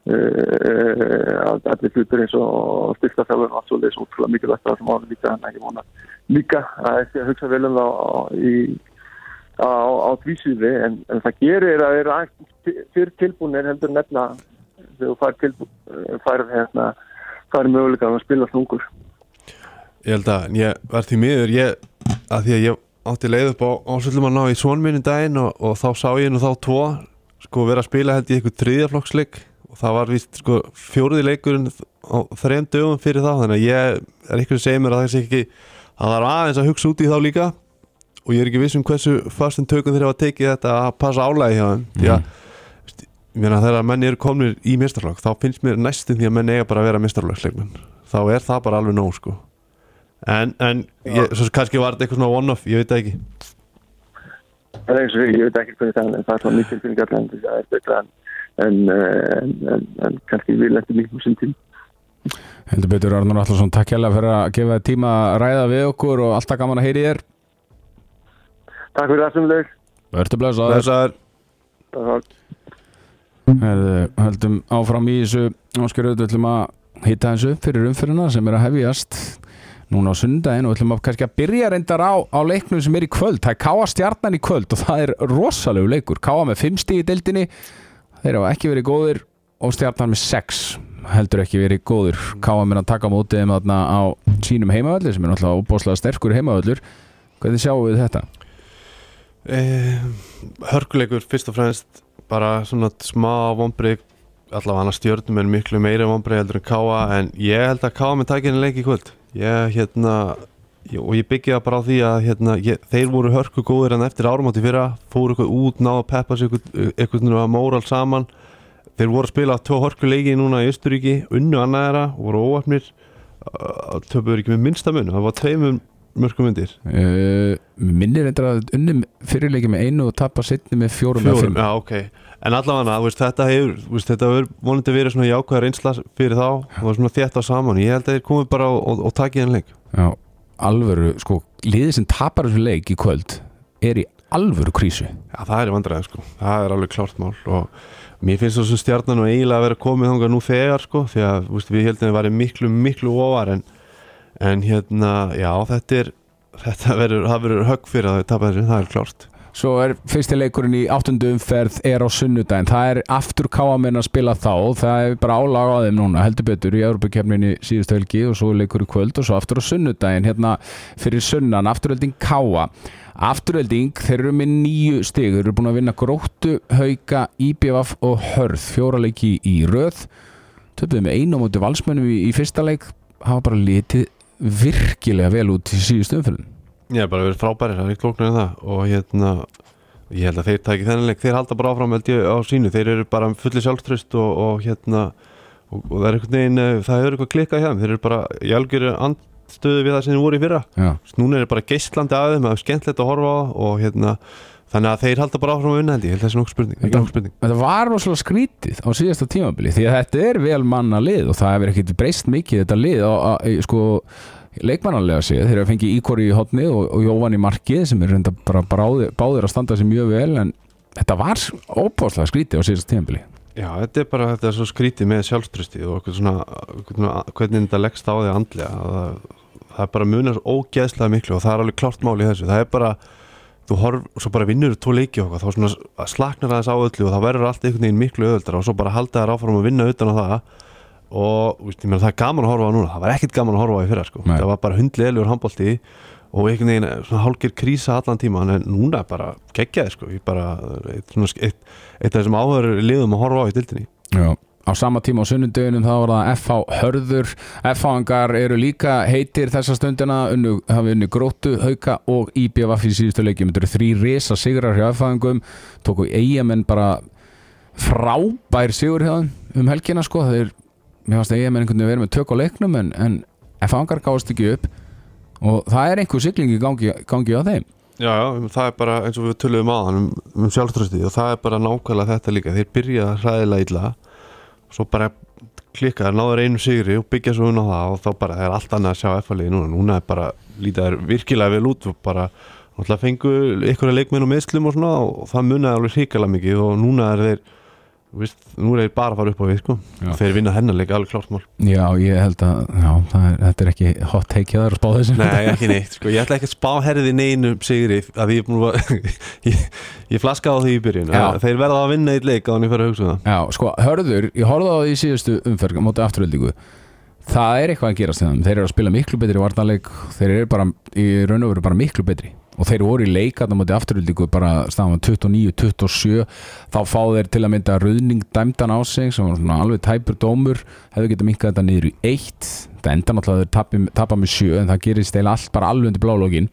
C: uh, allir hlutur eins og styrkastafur og allt svo útrúlega mikilvægt það sem áður líka en ég vona líka að ég að hugsa vel um það á, í, á, á tvísýði en, en það gerir að vera fyrir tilbúinir heldur nefna þegar þú fær fær, hérna, fær möguleika að spila þungur
B: Ég held að ég var því miður ég, að því að ég átti leið upp á ásöldum að ná í svonminni daginn og, og þá sá ég nú þá tvo sko vera að spila held í eitthvað þriðjaflokksleik og það var vist sko fjóruði leikurinn á þrejum dögum fyrir þá þannig að ég er eitthvað að segja mér að það sé ekki það var aðeins að hugsa út í þá líka. Og ég er ekki viss um hversu fastum tökum þeir hafa tekið þetta að passa álægi hjá þeim. Því að ég meina þegar menni eru komnir í mistarflokk þá finnst mér næstum því að menni eiga bara að vera mistarflokksleikmenn þá er það bara alveg nóg sko en, en ég, svo kannski var þetta eitthvað svona one-off, ég veit það ekki.
C: Það er eins og ég, veit ekki hvernig það er, en það er svona mikil fyrir allan það er betra en, en, en, en, en kannski við lendum mikil sem tím.
A: Heldur betur Arnur Allarsson, takk hjálpa fyrir að gefa þér tíma að ræða við okkur og alltaf gaman að heyri þér.
C: Takk fyrir það sem leik.
A: Verður Herðu, Höldum áfram í þessu Óskar auðvitað ætlum að hitta þessu upp fyrir umfyrirna sem er að hefjast núna á sundaginn og ætlum að kannski að byrja reyndar á, á leiknum sem er í kvöld. Það er Káa stjarnan í kvöld og það er rosalegu leikur. Káa með 5 stíð í deildinni. Þeir hafa ekki verið góðir og stjarnan með 6 heldur ekki verið góðir. Káa með að taka mótið þeim þarna á sínum heimavöldur sem er náttúrulega óbáslega sterkur heimavöldur hvernig sjáum við þetta?
B: eh, hörkuleikur fyrst og fremst bara svona smá vonbrið allavega hann að stjórnum er miklu meira vonbreið heldur en Káa en ég held að Káa með takinni leik í kvöld. Ég hérna ég, og ég byggja bara á því að hérna, ég, þeir voru hörku góðir en eftir árumátti fyrra fóru eitthvað út, náðu að peppa sig eitthvað, móral saman. Þeir voru að spila tvo hörku leiki núna í Östuríki unnu annaðara voru óöfnir töfum ekki með minnsta mun það var tveimum mörgum myndir
A: uh, minnir reyndar að unnum fyrirleiki með einu og tappa setni með fjórum,
B: fjórum,
A: fimm.
B: já ok. En allavega þetta hefur, veist, þetta hefur vonandi verið svona jákvæðar einsla fyrir þá og svona þétt á saman, ég held að þeir komi bara og, og, og taki þenn leik.
A: Já, alvöru, sko, liðið sem tapar þessu leik í kvöld er í alvöru krísu.
B: Já, það er vandræðið sko, það er alveg klárt mál og mér finnst þessum stjarnan og eiginlega að vera komið þánga nú þegar sko því að veist, við heldum að það væri miklu, miklu ofar en, en hérna, já, þetta er þetta verður, högg fyrir að þau tapa þessu, það er klárt.
A: Svo er fyrsti leikurinn í áttundu umferð er á sunnudaginn, það er aftur káamenn að spila þá, það er bara álag á þeim núna, heldur betur í Europakefninni síðustu helgi og svo leikur í kvöld og svo aftur á sunnudaginn, hérna fyrir sunnan, afturölding káa afturölding, þeir eru með nýju stig þeir eru búin að vinna gróttu, hauka íbjöfaf og hörð, fjóra leiki í röð, töfum við einu á móti valsmönnum í, í fyrsta leik. Hafa bara litið virkilega vel út í síðustu umferðin
B: Ég er bara verið frábæri, það er klóknar en það. Og hérna, ég held að þeir tæki þennan leik, þeir halda bara áfram held ég á sínu. Þeir eru bara fulli sjálfströst og, og hérna, og, og það er einhvern veginn eh, það er eitthvað klikkað hjá þeim, þeir eru bara í algjöru andstöðu við það sem þeir voru í fyrra.
A: Já.
B: núna er bara geistlandi að þeim það er skemmtilegt að horfa á og hérna þannig að þeir halda bara áfram að vinna held ég, held að það sé nokkuð spurning, ekki nokkuð spurning.
A: Þetta var rosalega skrítið á síðasta tímabili því að þetta er vel manna lið og það hefur ekkert breyst mikið þetta lið á, á, á, sko, leikmannarlega séð. Þeir hafa fengið Íkor í hotni og, og Jóvan í markið sem er reynda bara bráði, báðir að standa sig mjög vel en þetta var óbáslega skrítið á síðasta tímabili.
B: Já, þetta er bara þetta er svo skrítið með sjálfströsti og svona hvernig þetta leggst á því andlega. Það, það er og það er það er þú horf, svo bara vinnur tvo leiki og þá svona slaknar aðeins á öllu og þá verður allt einhvern veginn miklu öðuldra og svo bara halda þær áfram að vinna utan á það og víst, meina, það er gaman að horfa á núna það var ekkert gaman að horfa á í fyrra sko. Það var bara hundleðilegur handbólti og einhvern veginn svona hálgir krísa allan tíma en núna bara geggjaði sko. Bara, eitt, svona, eitt, eitt af þessum áhverju liðum að horfa á í dildinni
A: Já. Á sama tíma á sunnundeginum þá var það FH Hörður. FH-angar eru líka heitir þessa stundina unnu, hafi unni gróttu, hauka og IBVF í síðustu leikjum. Þetta eru þrý risa sigrar hjá FH-angum tóku eigamenn bara frábær sigur hjá þeim um helgina sko. Þeir, mér fannst eigamenn einhvern veginn verið með tök á leiknum en, en FH-angar gáðast ekki upp. Og það er einhver sigling í gangi, gangi á þeim.
B: Já, já, það er bara eins og við töluðum á hann um, um sjálfströsti og það er bara nákvæmlega þetta líka. Þeir byrja hræðilega illa svo bara klikka, þeir náður einu sigri og byggja svo unna það og þá bara það er allt annað að sjá F-faliði núna, núna er bara lítið þær virkilega vel út og bara náttúrulega fengu einhverja leikmenn og meðslum og svona og það munnaði alveg hrikalega mikið og núna er þeir Vist, nú er þeir bara að fara upp á við sko. Þeir vinna hennanleika alveg klárt mál.
A: Já, ég held að já, það er, þetta er ekki hot take hjá þær að spá þessu.
B: Nei, ekki neitt, sko, ég ætla ekki að spá herði neinu sigri að ég, er að- ég, ég flaskaði á því í byrjun.
A: Já.
B: að þeir verða að vinna eitt leik á hann ég fyrir að hugsa um það.
A: Já, sko, hörður, ég horfði á því í síðustu umferð móti afturöldingu það er eitthvað að gerast þeim, þeir eru að spila miklu betri varnarleik, þeir eru bara í raun og veru bara miklu betri og þeir voru í leikarna móti afturöldingu bara stafan 29-27 þá fá þeir til að mynda ruðning dæmdan á sig sem var svona alveg tæpur dómur. Hefðu getað minkað þetta niður í eitt það enda náttúrulega þeir tappa með sjö en það gerist eða allt bara alveg undir blálógin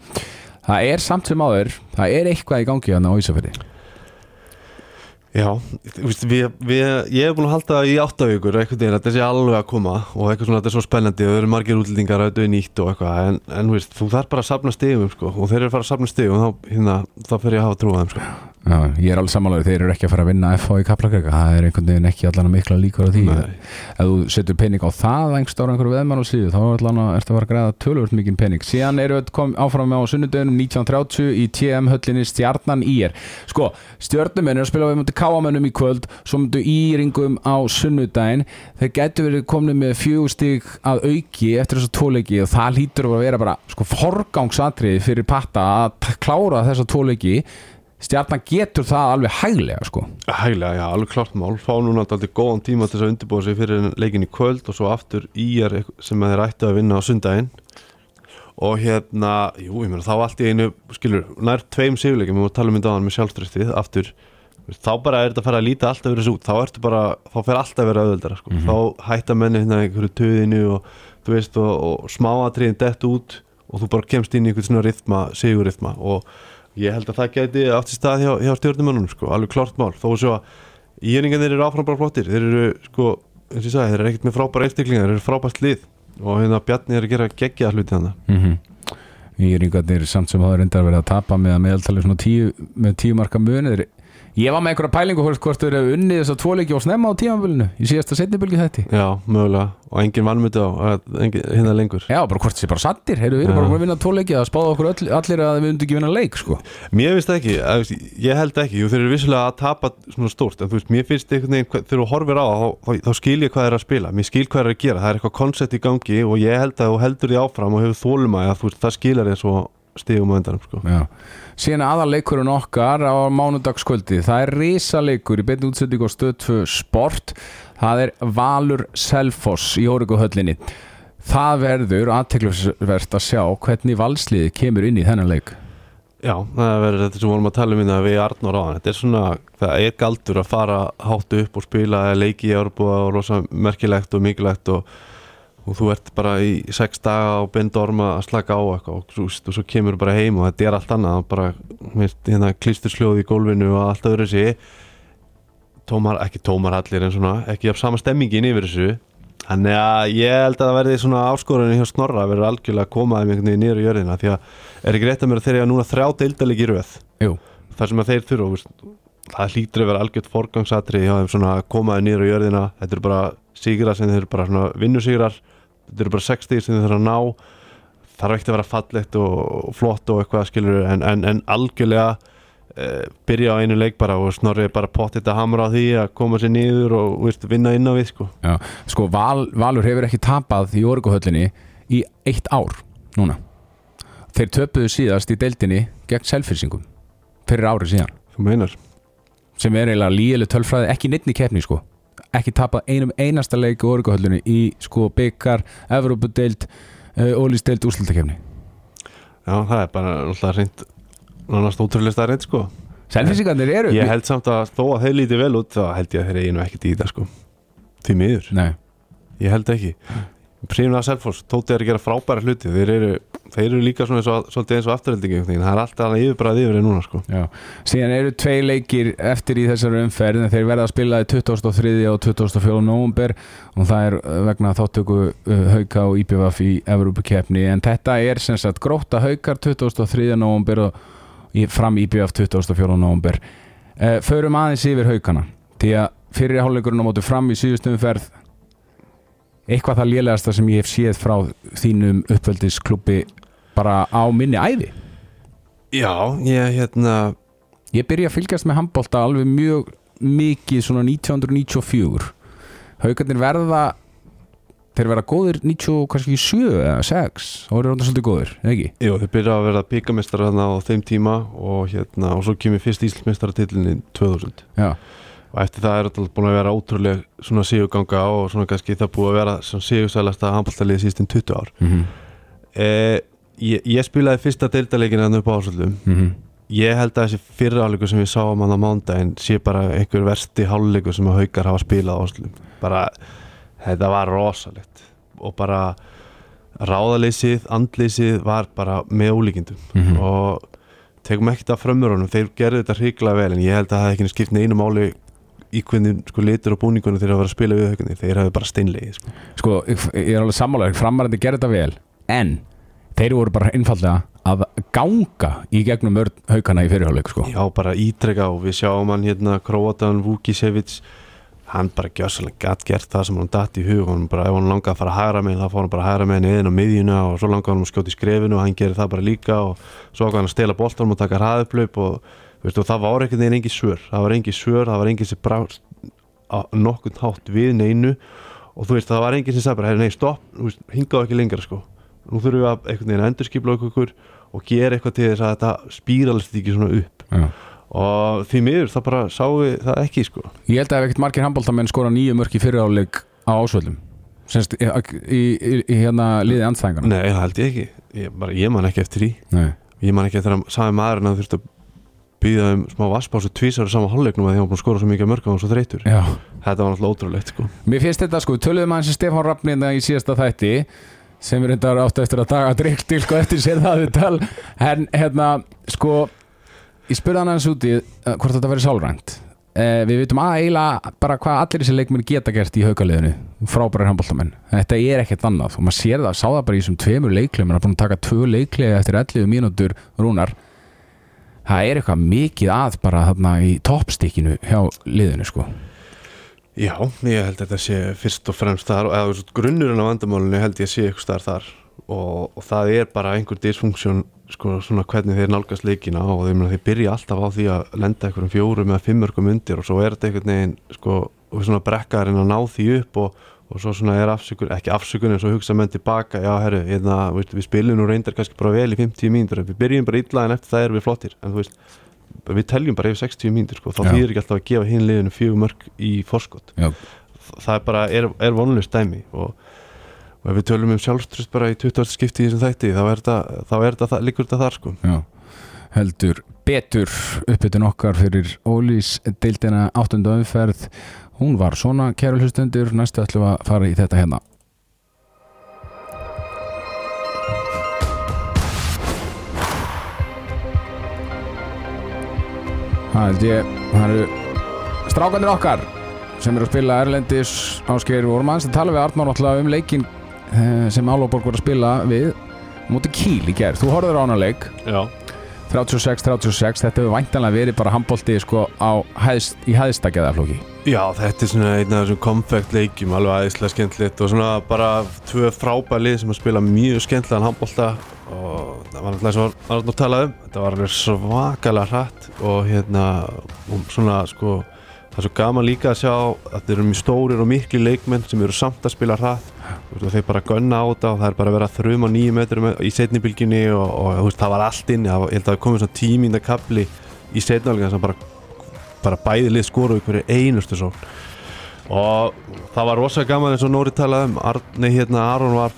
A: það er samt sem áður það er eitthvað í gangi á Ísafjörði
B: Já, veist, við, við, ég hef búin að halda í áttavíkur einhvern veginn að þetta sé alveg að koma og eitthvað svona, þetta er svo spennandi og það eru margir útlendingar að þetta er nýtt og eitthvað en, en veist, þú þarf bara að safna stigum sko, og þeir eru að fara að safna stigum þá, hérna, þá fer ég að hafa trú á þeim sko.
A: Já, ég er alveg samanlega, þeir eru ekki að fara að vinna FH í Kaplakrika, það er einhvern veginn ekki allan að mikla líkur á því.
B: Nei.
A: ef þú setur pening á það einhver stóra einhverju veðmann á síðu, þá er allan að ertu að fara að græða tölvöld mikið pening, síðan eru við kom áfram á sunnudöðunum 1930 í TM höllinni Stjarnan IR sko, stjörnumenn er að spila við mútið káamennum í kvöld, svo mútið íringum á sunnudaginn, þeir getur verið komnið með fjögustík að auki eftir þessu tóleiki og það lítur að vera bara sko forgangsatriði fyrir patta að klára þessa tóleiki stjarnan getur það alveg hæglega sko.
B: Hæglega, já, alveg klart mál fá núna alltaf góðan tíma til þess að undirbúa sig fyrir leikin í kvöld og svo aftur í er sem þeir ættu að vinna á sundaginn og hérna, jú, ég meina þá allt í einu skilur, nær tveim sigurleikum, við tala um hann með sjálfströstið aftur þá bara er þetta að fara að líta alltaf verið þessu út þá ertu bara, þá fer alltaf að vera auðveldara sko. þá hætta menni hérna einhverju töðinu og þú veist, og, og ég held að það geti átt í stað hjá, hjá stjórnumönnunum, sko, alveg klart mál. Þó svo að íringarnir eru áfram bara flottir. Þeir eru, sko, eins og ég sagði, þeir eru ekkert með frábæra einstaklingar, þeir eru frábært lið. Og hérna Bjarni er að gera geggja hluti hann
A: mm -hmm. Íringarnir samt sem hafa reyndar verið að tapa með að meðaltali með tíu marka munir Ég var með einhverja pælingu hvort þau eru unnið þess að tvoleiki og snemma á tímanbölinu í síðasta setnibölgi þetta
B: Já, mögulega, og engin vannmyndi á hérna lengur.
A: Já, bara hvort þið bara sattir, heyrðu, við erum bara búin að vinna tvoleiki að spáða okkur öll, allir að við undir ekki vinna leik sko.
B: Mér finnst ekki, að, þú ég held ekki. Jú, þeir eru vissulega að tapa svona stórt en þú veist, mér finnst einhvern veginn, þegar þú horfir á þá, þá, þá skil ég hvað eru að spila. Mér skil hvað eru að gera, það er í og og það stigum á endanum, sko.
A: Síðan aðaleikurinn okkar á mánudagskvöldi. Það er risaleikur í beinni útsendingu á stöð 2 sport. Það er Valur Selfoss í Órikuhöllinni það verður aðteklusvert að sjá hvernig valsliði kemur inn í þennan leik.
B: Já, það verður þetta sem vorum að tala um hérna við Arnór á þetta er svona, það er galdur að fara hátt upp og spila leiki í Európa og rosa merkilegt og mikilvægt og, og þú ert bara í sex daga og bindorma að slaka á eitthvað og, og svo kemur bara heim og þetta er allt annað bara hérna, klístursljóð í gólfinu og allt öðru sig tómar, ekki tómar allir en svona ekki af sama stemmingin yfir þessu. Þannig að ég held að það verði svona áskorunni hjá Snorra að vera algjörlega að koma þeim einhvern veginn niður í jörðina því að er ekki rétt að mér að þeir eiga núna þrjá deildalegi í röð?
A: Jú,
B: þar sem að þeir þurfa það hlýtur að vera algjört forgangsatri hjá þeim svona að koma þeim niður í jörðina. Þetta eru bara sigrar sem þeir eru bara svona vinnusigrar þetta eru bara 60 sem þeir þurfa að ná. Þarf ekki að vera fallegt og flott og eitthvað skilur en, en, en algjörlega uh, byrja á einu leik bara og Snorri bara pottit að hamra á því að koma sér niður og veist, vinna inn á við sko.
A: Já. sko Val, Valur hefur ekki tapað í Órikuhöllinni í eitt ár núna. Þeir töpuðu síðast í deildinni gegn selfinsingum fyrir ári síðan. Sem er eiginlega lígileg tölfræði ekki neitt í keppni sko ekki tapað einum einasta leik í Órikuhöllinni í sko byggar, Evrópudeild uh, ólýsdeild úrslutakefni
B: Já, það er bara náttúrulega reynd nánast ótrúlega stað reynd sko.
A: Selfinsingarnir eru
B: Ég held samt að þó að þeir líti vel út þá held ég að þeir eigi nú ekkert í þetta sko. Því miður,
A: Nei,
B: ég held ekki. Prímna Selfoss, Tóti er að gera frábæra hluti. Þeir eru, þeir eru líka svona svolítið eins og afturheldingi. Það er alltaf að yfirbræða yfir þeir núna sko
A: Síðan eru tvei leikir eftir í þessari umferð þeir verða að spila í 23. og 24. november og það er uh, vegna þáttöku uh, hauka og IPVF í Evrópukefni en þetta er sem sagt gróta haukar 23. november og fram IPVF 24. november Förum aðeins yfir haukana því að fyrir hálfleikurinn á móti fram í síðustu umferð eitthvað það lélegasta sem ég hef séð frá þínum uppveldisklubbi bara á minni æði
B: Já, ég hérna
A: Ég byrja að fylgjast með handbólta alveg mjög mikið svona 1994 Haukarnir verða þeir verða góðir 90 kannski 7 eða 6 og eru ráðan svolítið góðir, ekki?
B: Jú, þeir byrja að verða byggamestara þarna á þeim tíma og hérna, og svo kemur fyrst Íslandsmestaratitlinn 2000
A: Já,
B: og eftir það er alltaf búin að vera ótrúlega svona siguganga og svona kannski það búið að vera svona sigursælasta handbóltalið síðustinn 20 ár.
A: Mm
B: eh, ég, ég spilaði fyrsta deildarleikin hann upp á ásvöldum
A: -hmm.
B: ég held að þessi fyrra áleikur sem við sáum hann á mándaginn sé bara einhver versti háluleikur sem að haukar hafa spilað á ásvöldum bara, þetta var rosalegt. Og bara ráðaleysið, andleysið var bara með ólíkindum.
A: Mhm.
B: og tegum ekkert af frömmurunum þeir gerðu þetta hrikalega vel en ég held að það hefði ekki skipt neinu máli í hvernig sko, litur og búningunum þeir hafa verið að spila við haugunni þeir hafi bara steinlegið sko.
A: Sko, ég er alveg sammálaður, framarandi gerði þetta vel en þeir voru bara einfallega að ganga í gegnum mörd haukana í fyrirháleik sko.
B: já bara ítreka og við sjáum hann hérna Króatan Vukisevic hann bara gjössalega gætt gert það sem hann datt í hug hann bara ef hann langaði að fara að hægra með þá fór hann bara að hægra með neðin á miðjuna og svo langaði hann að skjóta í skrefinu og hann gerir það bara líka og svo ákvað hann að stela boltanum og taka hraðuplaup og, veistu, það var einhvern veginn engi svör. Það var engi svör, það var engin sem brást nokkurn hátt við neinu. Og þú veist það var engin sem sagði bara "Heyrðu, nei stopp, veist, hingaðu ekki lengra sko. Nú þurfum við að einhvern veginn endurskipla okkur og gera eitthvað til þess að þetta spíralist ekki svona upp.
A: Já.
B: og því miður það bara sáu við það ekki sko.
A: Ég held að ef ekkert margir handbóltamenn skora nýju mörk í fyrirháleik á ásvöldum Semst, í, í, í, í hérna liði andstæðingarna
B: Nei, það held ég ekki. Ég, bara, ég man ekki eftir því.
A: Nei.
B: ég man ekki eftir að sami maður að þurfti að býða um smá vasspásu tvísar saman hálfleiknum að því hann var búin að skora svo mikið mörgum og svo þreytur
A: Já,
B: þetta var náttúrulega ótrúlegt sko.
A: mér finnst þetta sko, töluðum aðeins um Stefán Rafnina í síðasta þætti sem er reyndar áttu eftir að daga drikk til sko eftir sér það við tal. En hérna, sko ég spurði hann aðeins úti uh, hvort þetta verið sálrænt. Uh, við vitum að eiginlega bara hvað allir þessi leikmenn geta gert í haugaliðinu frábærir handbóltamenn, þetta er ekkert annað og maður sér það, sá það bara í þessum tveimur leiklegum hann er búin að taka tvö leiklega eftir 11 mínútur rúnar það er eitthvað mikið að bara þarna í toppstikkinu hjá liðinu sko.
B: Já, ég held að þetta sé fyrst og fremst þar veist, grunnurinn á vandamálinu held ég að sé eitthvað þar og, og það er bara einhver dysfunksjón sko, svona hvernig þeir nálgast leikina og þeir, þeir byrja alltaf á því að lenda einhverjum fjórum eða fimmörkum undir og svo er þetta einhvern veginn sko, og svona brekkarinn að ná því upp og, og svo svona er afsökun, ekki afsökun en svo hugsa menn tilbaka, já herru, hérna, veist, við spilum nú reyndar kannski bara vel í 50 mínútur við byrjum bara illa en eftir það erum við flottir. En þú veist við teljum bara yfir 60 mínútur sko, þá þýðir ekki alltaf að gefa hinn liðinu fjögur mörg í forskot.
A: Já,
B: það er bara, er, er vonlust dæmi og, og ef við tölum um sjálfströst bara í 20. skipti í þessum þætti þá er þetta, þá þetta, líkur þetta þar sko.
A: Já, heldur betur uppbytun okkar fyrir Ólís deildina áttunda umferð hún var svona kæru hlustundur næstu ætlum við að fara í þetta hérna. Það held ég það eru strákanir okkar sem eru að spila Erlendis ásker vorum aðeins að tala við Arnór alltaf um leikin eh, sem Álaborg voru að spila við móti Kíl í gerð, þú horfður á hana leik.
B: Já,
A: 36-36, þetta hefur væntanlega verið bara handbólti sko í hæðstakjaðarflóki
B: Já, þetta er svona einn af þessum kompakt leikjum alveg aðeinslega skemmtilegt og svona bara tvö frábæð lið sem að spila mjög skemmtilegan handbólta og það var alltaf eins og Arnur talaði um þetta var alveg svakalega hratt og hérna og svona sko það er svo gaman líka að sjá að þetta eru mjög stórir og mikli leikmenn sem eru samt að spila hratt. Og þeir bara gunna á þetta og það er bara að vera þrjum á nýju metrum í setnibilginni og, og veist, það var allt var, ég held að það komið svona tímínda kapli í setnibilginni sem bara bara bæði lið skoru ykkur einustu svo og það var rosa gaman eins og Nóri talaði um Arni hérna Aron var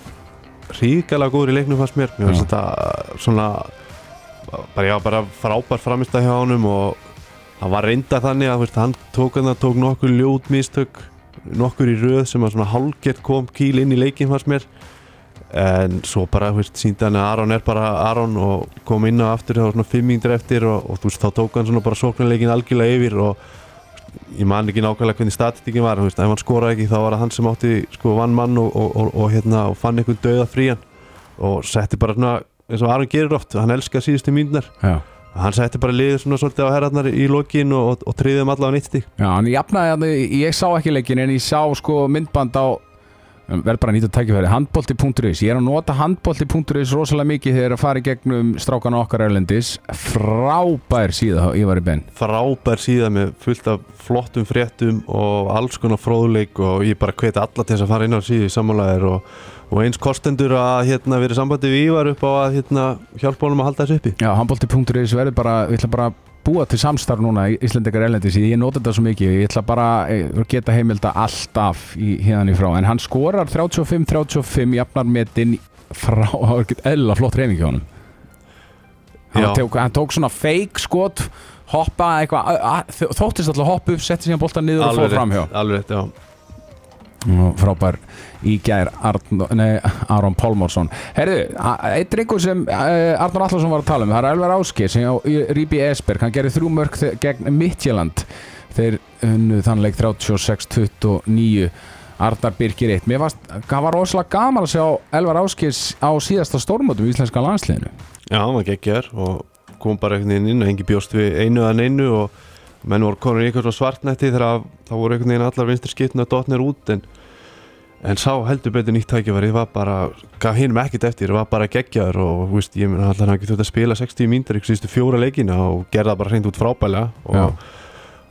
B: ríkala góður í leiknum fannst mér. Mér finnst þetta svona bara, já, bara frábær framist að hjá honum og hann var reynda þannig að veist, hann tók tók nokkur ljót mistök nokkur í röð sem að svona hálgert kom kýl inn í leikin fannst mér en svo bara veist, síndi hann að Aron er bara Aron og kom inn á aftur þá svona fimm mínútur eftir og, og þú veist þá tók hann svona bara sóknarleikin algjörlega yfir og ég man ekki nákvæmlega hvernig statistikin var þú veist, ef hann skoraði ekki þá var það hann sem átti sko vann mann og, og, og, og hérna og fann einhvern döða frían og setti bara svona eins og Aron gerir oft, hann elskar síðustu mínúnar
A: Já,
B: hann setti bara liðið svona svolítið á herratnar í lokin og, og, og triðið um allavega nýtt stík
A: Já hann jafnaði að ég sá ekki leikin en ég sá sko myndband á verð bara að nýta tækifæri, handbolti.is ég er að nota handbolti.is rosalega mikið þegar að fara í gegnum strákana okkar Erlendis. Frábær síða ég var í benn
B: frábær síða með fullt af flottum fréttum og alls konar fróðleik og ég bara hveti alla til þess að fara inn á síðu í sammálaðir og, og eins kostendur að hérna, vera sambandi við Ívar upp á að hérna, hjálpa honum að halda þessu uppi.
A: Já, handbolti.is verður bara, við ætla bara að búa til samstarf núna í Íslendingar Erlendis ég nota þetta svo mikið, ég ætla bara að geta heimilda alltaf í hérna í frá en hann skorar 35-35 jafnar metin frá, eðla flott reyning hjá honum. Hann
B: Já.
A: tók, hann tók svona fake skot hoppa eitthvað, þóttist alltaf hoppa upp setti síðan boltan niður og fór framhjá.
B: alveg já
A: frábær í gær Arn, nei, Aron Pálmarsson. Herðu, einn drengur sem uh, Arnur Allarsson var að tala um, það er Elvar Áskir sem á Ríbi Esberg, hann gerði þrjú mörg gegn Midtjöland þeir unnu þannleik 36-29 Arnar Birgir 1 mér varst, var rosalega gaman að sjá Elvar Áskirs á síðasta stórmótum í íslenska landsliðinu.
B: Já, hann var geggjar og kom bara einhvern veginn inn og hengi bjóst við einu að neinu og menn voru konur í eitthvað svo svartnætti þegar að- þá voru einhvern veginn allar vinstri skiptuna dotnir út en En sá heldur betur nýtt tækifæri, var bara, gaf hinum ekkert eftir, var bara geggjaður og, veist, ég meina, allar hann þurft að spila 60 mínútur ykkur síðustu fjóra leikina og gerða bara hreint út frábælega og,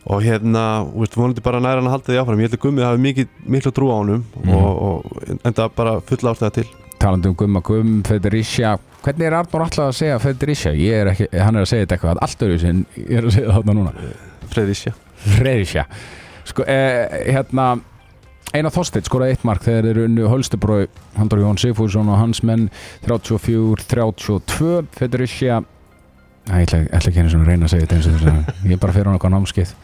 B: og hérna, veist, vonandi bara næra hann að halda því áfram, ég held að Gummið hafi mikið, miklu trú á honum
A: Mhm.
B: og, og enda bara fulla ástæða til.
A: talandi um Gumma Gumm, Federicia. Hvernig er Arnur alltaf að segja Federicia? Ég er ekki, hann er að segja þetta eitthvað allt öðru sem ég er að segja þarna núna
B: Fredísja.
A: Fredericia sko, eh, hérna Einar Þorstedt skoraði eitt mark þegar þeir unnu Hölstebrói, Handor Jón Sigfússon og hans menn 34-32 Federicia Æ, ég ætla, ætla ekki svona að reyna að segja þetta eins og þess að ég bara fer á eitthvað námskeið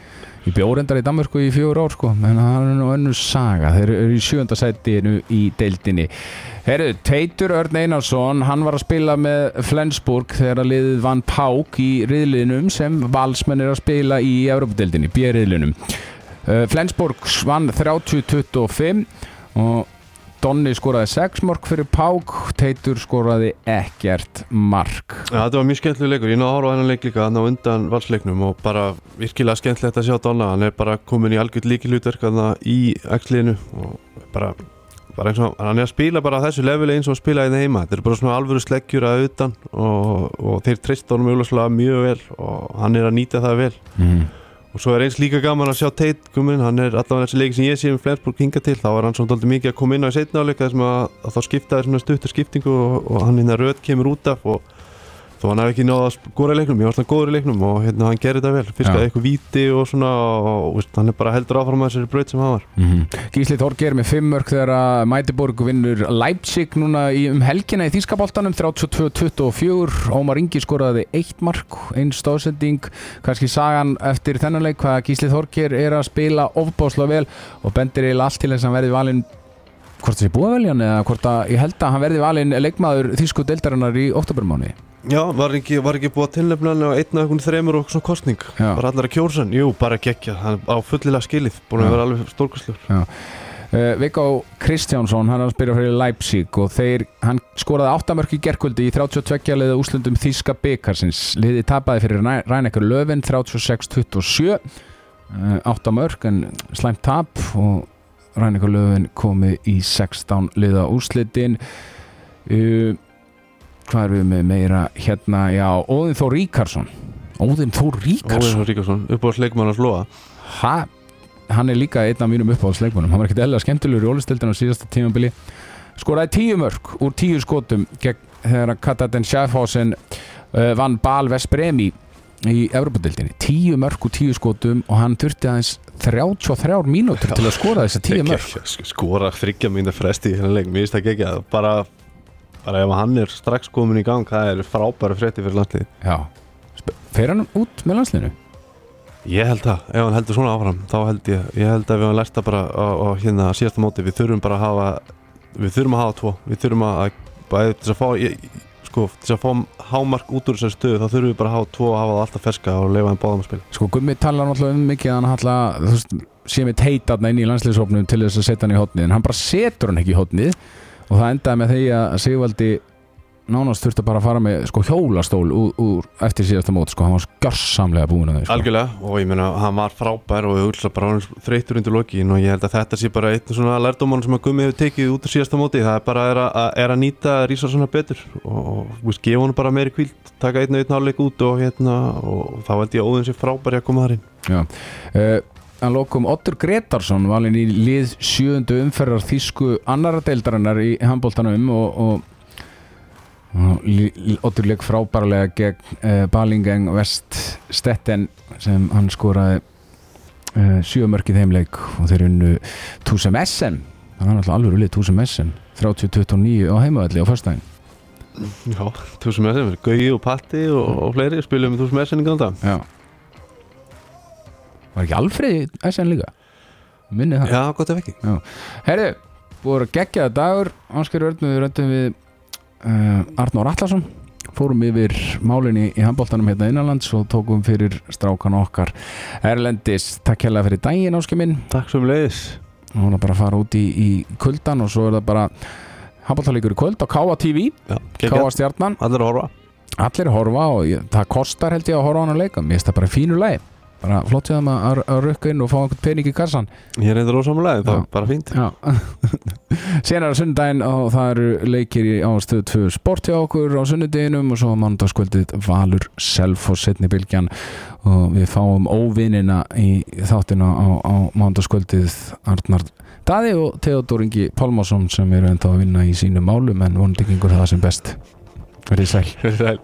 A: ég bjóð reyndar í Danmörku í fjögur ár sko en það er nú önnur saga. Þeir eru í sjönda sætinu í deildinni. Herru, Teitur Örn Einarsson hann var að spila með Flensburg þegar að liðið vann Pák í riðlinum sem valsmenn er að spila í Európa-deildinni, B-riðlinum. Uh, Flensburg vann 30-25 og Donni skoraði 6 mark fyrir Pák Teitur skoraði ekkert mark.
B: Já, þetta var mjög skemmtileg leikur, ég náðu að horfa á hennan leik líka þannig á undan valsleiknum og bara virkilega skemmtilegt að sjá Donna, hann er bara komin í algjörð líkilutverk í axliðinu og bara, bara eins og hann er að spila bara þessu leveli eins og að spila í það heima, þetta er bara svona alvöru sleggjur að utan og, og þeir treyst honum mjög vel og hann er að nýta það vel.
A: Mm.
B: Og svo er eins líka gaman að sjá Tate komin, hann er allavega þessi leiki sem ég sé um Flensburg hinga til, þá var hann svona doldið mikið að koma inn á í setna áleika þessum að, að þá skiptaði svona stuttur skiptingu og, og hann hérna röð kemur út af og þó hann hef ekki náða að skora í leiknum, ég var alltaf góður í leiknum og hérna hann gerir þetta vel, fiskaði eitthvað víti og svona og, veist, hann er bara heldur áfram að þessari braut sem hann var.
A: Mm Gísli Þorger með 5 mörg þegar að Mætiborg vinnur Leipzig núna í, um helgina í Þískaboltanum 32-24 Ómar Ingi skoraði 1 mark einn stóðsending, kannski sagan eftir þennan leik hvað Gísli Þorger er að spila ofbásla vel og bendir eiginlega allt til þess að hann verði valinn hvort það sé búið að velja hann eða hvort að ég held að hann verði valinn leikmaður Þísku deildarinnar í oktobermáni
B: Já, var ekki, var ekki búið að tilnefna hann á einn af einhvern þremur og svona kostning
A: Já.
B: bara allar að kjósa hann, jú, bara geggja. Hann á fullilega skilið, búin
A: Já.
B: að vera alveg stórkastlur
A: Uh, Viggo Kristjánsson, hann er að spyrja fyrir Leipzig og þeir, hann skoraði 8 mörg í gerkvöldi í 32 liða úslundum Þíska byggarsins. Liði tapaði fyrir Rænekar Löfin 36-27 uh, 8 mörg en slæmt tap og Rænekar Löfin komi í 16 liða úslitin uh, Hvað er við með meira hérna, já, Óðinn Þór Ríkarsson. Óðinn Þór Ríkarsson.
B: Óðinn Ríkarsson, upp á að slóa
A: ha, hann er líka einn af mínum uppáhaldsleikmunum hann var ekkert eðla skemmtilegur í ólistildin á síðasta tímabili. Skoraði tíu mörg úr tíu skotum gegn þegar Kataten Schaffhausen uh, vann Bal Vespremi í Evropadildinni, tíu mörg úr tíu skotum og hann þurfti aðeins 33 mínútur til að skora þess að tíu mörg
B: skora þryggja mínda fresti í hennar leik, mér finnst það geggja bara, bara ef hann er strax komin í gang það er frábæra frétti fyrir landslið
A: já, fer hann út með landslinu?
B: ég held það, ef hann heldur svona áfram þá held ég, ég held að við hann lært það bara á hérna síðasta móti, við þurfum bara að hafa við þurfum að hafa tvo, við þurfum að bæði til að fá ég, sko, til að fá hámark út úr þessari stöðu þá þurfum við bara að hafa tvo og hafa það alltaf ferska og leifa þeim báðum að spila.
A: Sko Gummi talar náttúrulega um mikið hann halla, þú veist, sé með teitarna inn í landsliðsóknum til þess að setja hann í hotnið en hann bara setur hann ekki í hotnið og það endaði með því að Sigvaldi nánast þurfti bara að fara með sko hjólastól úr, úr eftir síðasta mót sko, hann var skjörsamlega búin að þau sko.
B: Algjörlega, og ég meina, hann var frábær og við bara hann þreytur undir lokin. Og ég held að þetta sé bara einn svona lærdóman sem að Gummi hefur tekið út af síðasta móti. Það er bara er að, er að nýta Rísa svona betur. Og veist, gefa hann bara meiri kvíld taka einn og einn hálfleik út og hérna og þá held ég að óðin sé frábær að koma þar inn.
A: Já. Uh, hann lokum Ottur Gretarsson valinn í lið sjöundu umferðar þýsku annara deildarinnar í handbóltanum og, og, og Oddur leik frábærlega gegn uh, Balingen West Stetten sem hann skoraði uh, sjömörkið heimleik og þeir unnu Túsem Essen. Það var náttúrulega alveg ulið Túsem Essen 30-29 á heimavalli á fyrstæðin
B: Já, þú sem er sem Gaugi og Patti og, og fleiri spilum þú sem er sem í ganda
A: Já Var ekki Alfreð Essen líka? Minni það.
B: Já, gott ef ekki.
A: Herðu, búið að gegja dagur. Ánskar Örn við röndum við uh, Arnór Allarsson fórum yfir málinni í handbóltanum hérna innanlands og tókum fyrir strákan okkar Erlendis, takk hérlega fyrir daginn Áskar minn.
B: Takk sem leiðis
A: hún er bara að fara út í, í kuldan og svo er það bara handbóltalíkur í kvöld á Káa TV
B: Já,
A: Káa stjarnan,
B: Allir horfa.
A: Allir horfa og ég, það kostar held ég að horfa á hann að leika mér finnst það bara fínu lagi bara flott sér það að, að, rukka inn og fá einhvern pening í kassan.
B: Ég er eitthvað rósamlega, það er bara fínt.
A: Það sunnudaginn og það eru leikir í ástöðu 2 sport hjá okkur á sunnudeginum og svo mánudagskvöldið Valur Selfoss setni bylgjan. Og við fáum óvinnina í þáttina á, á mánudagskvöldið Arnar Daði og Theodor Ingi Pálmásson sem eru ennþá að vinna í sínum málum en vonandi gengur það sem best. Verðið sæl.
B: Sæl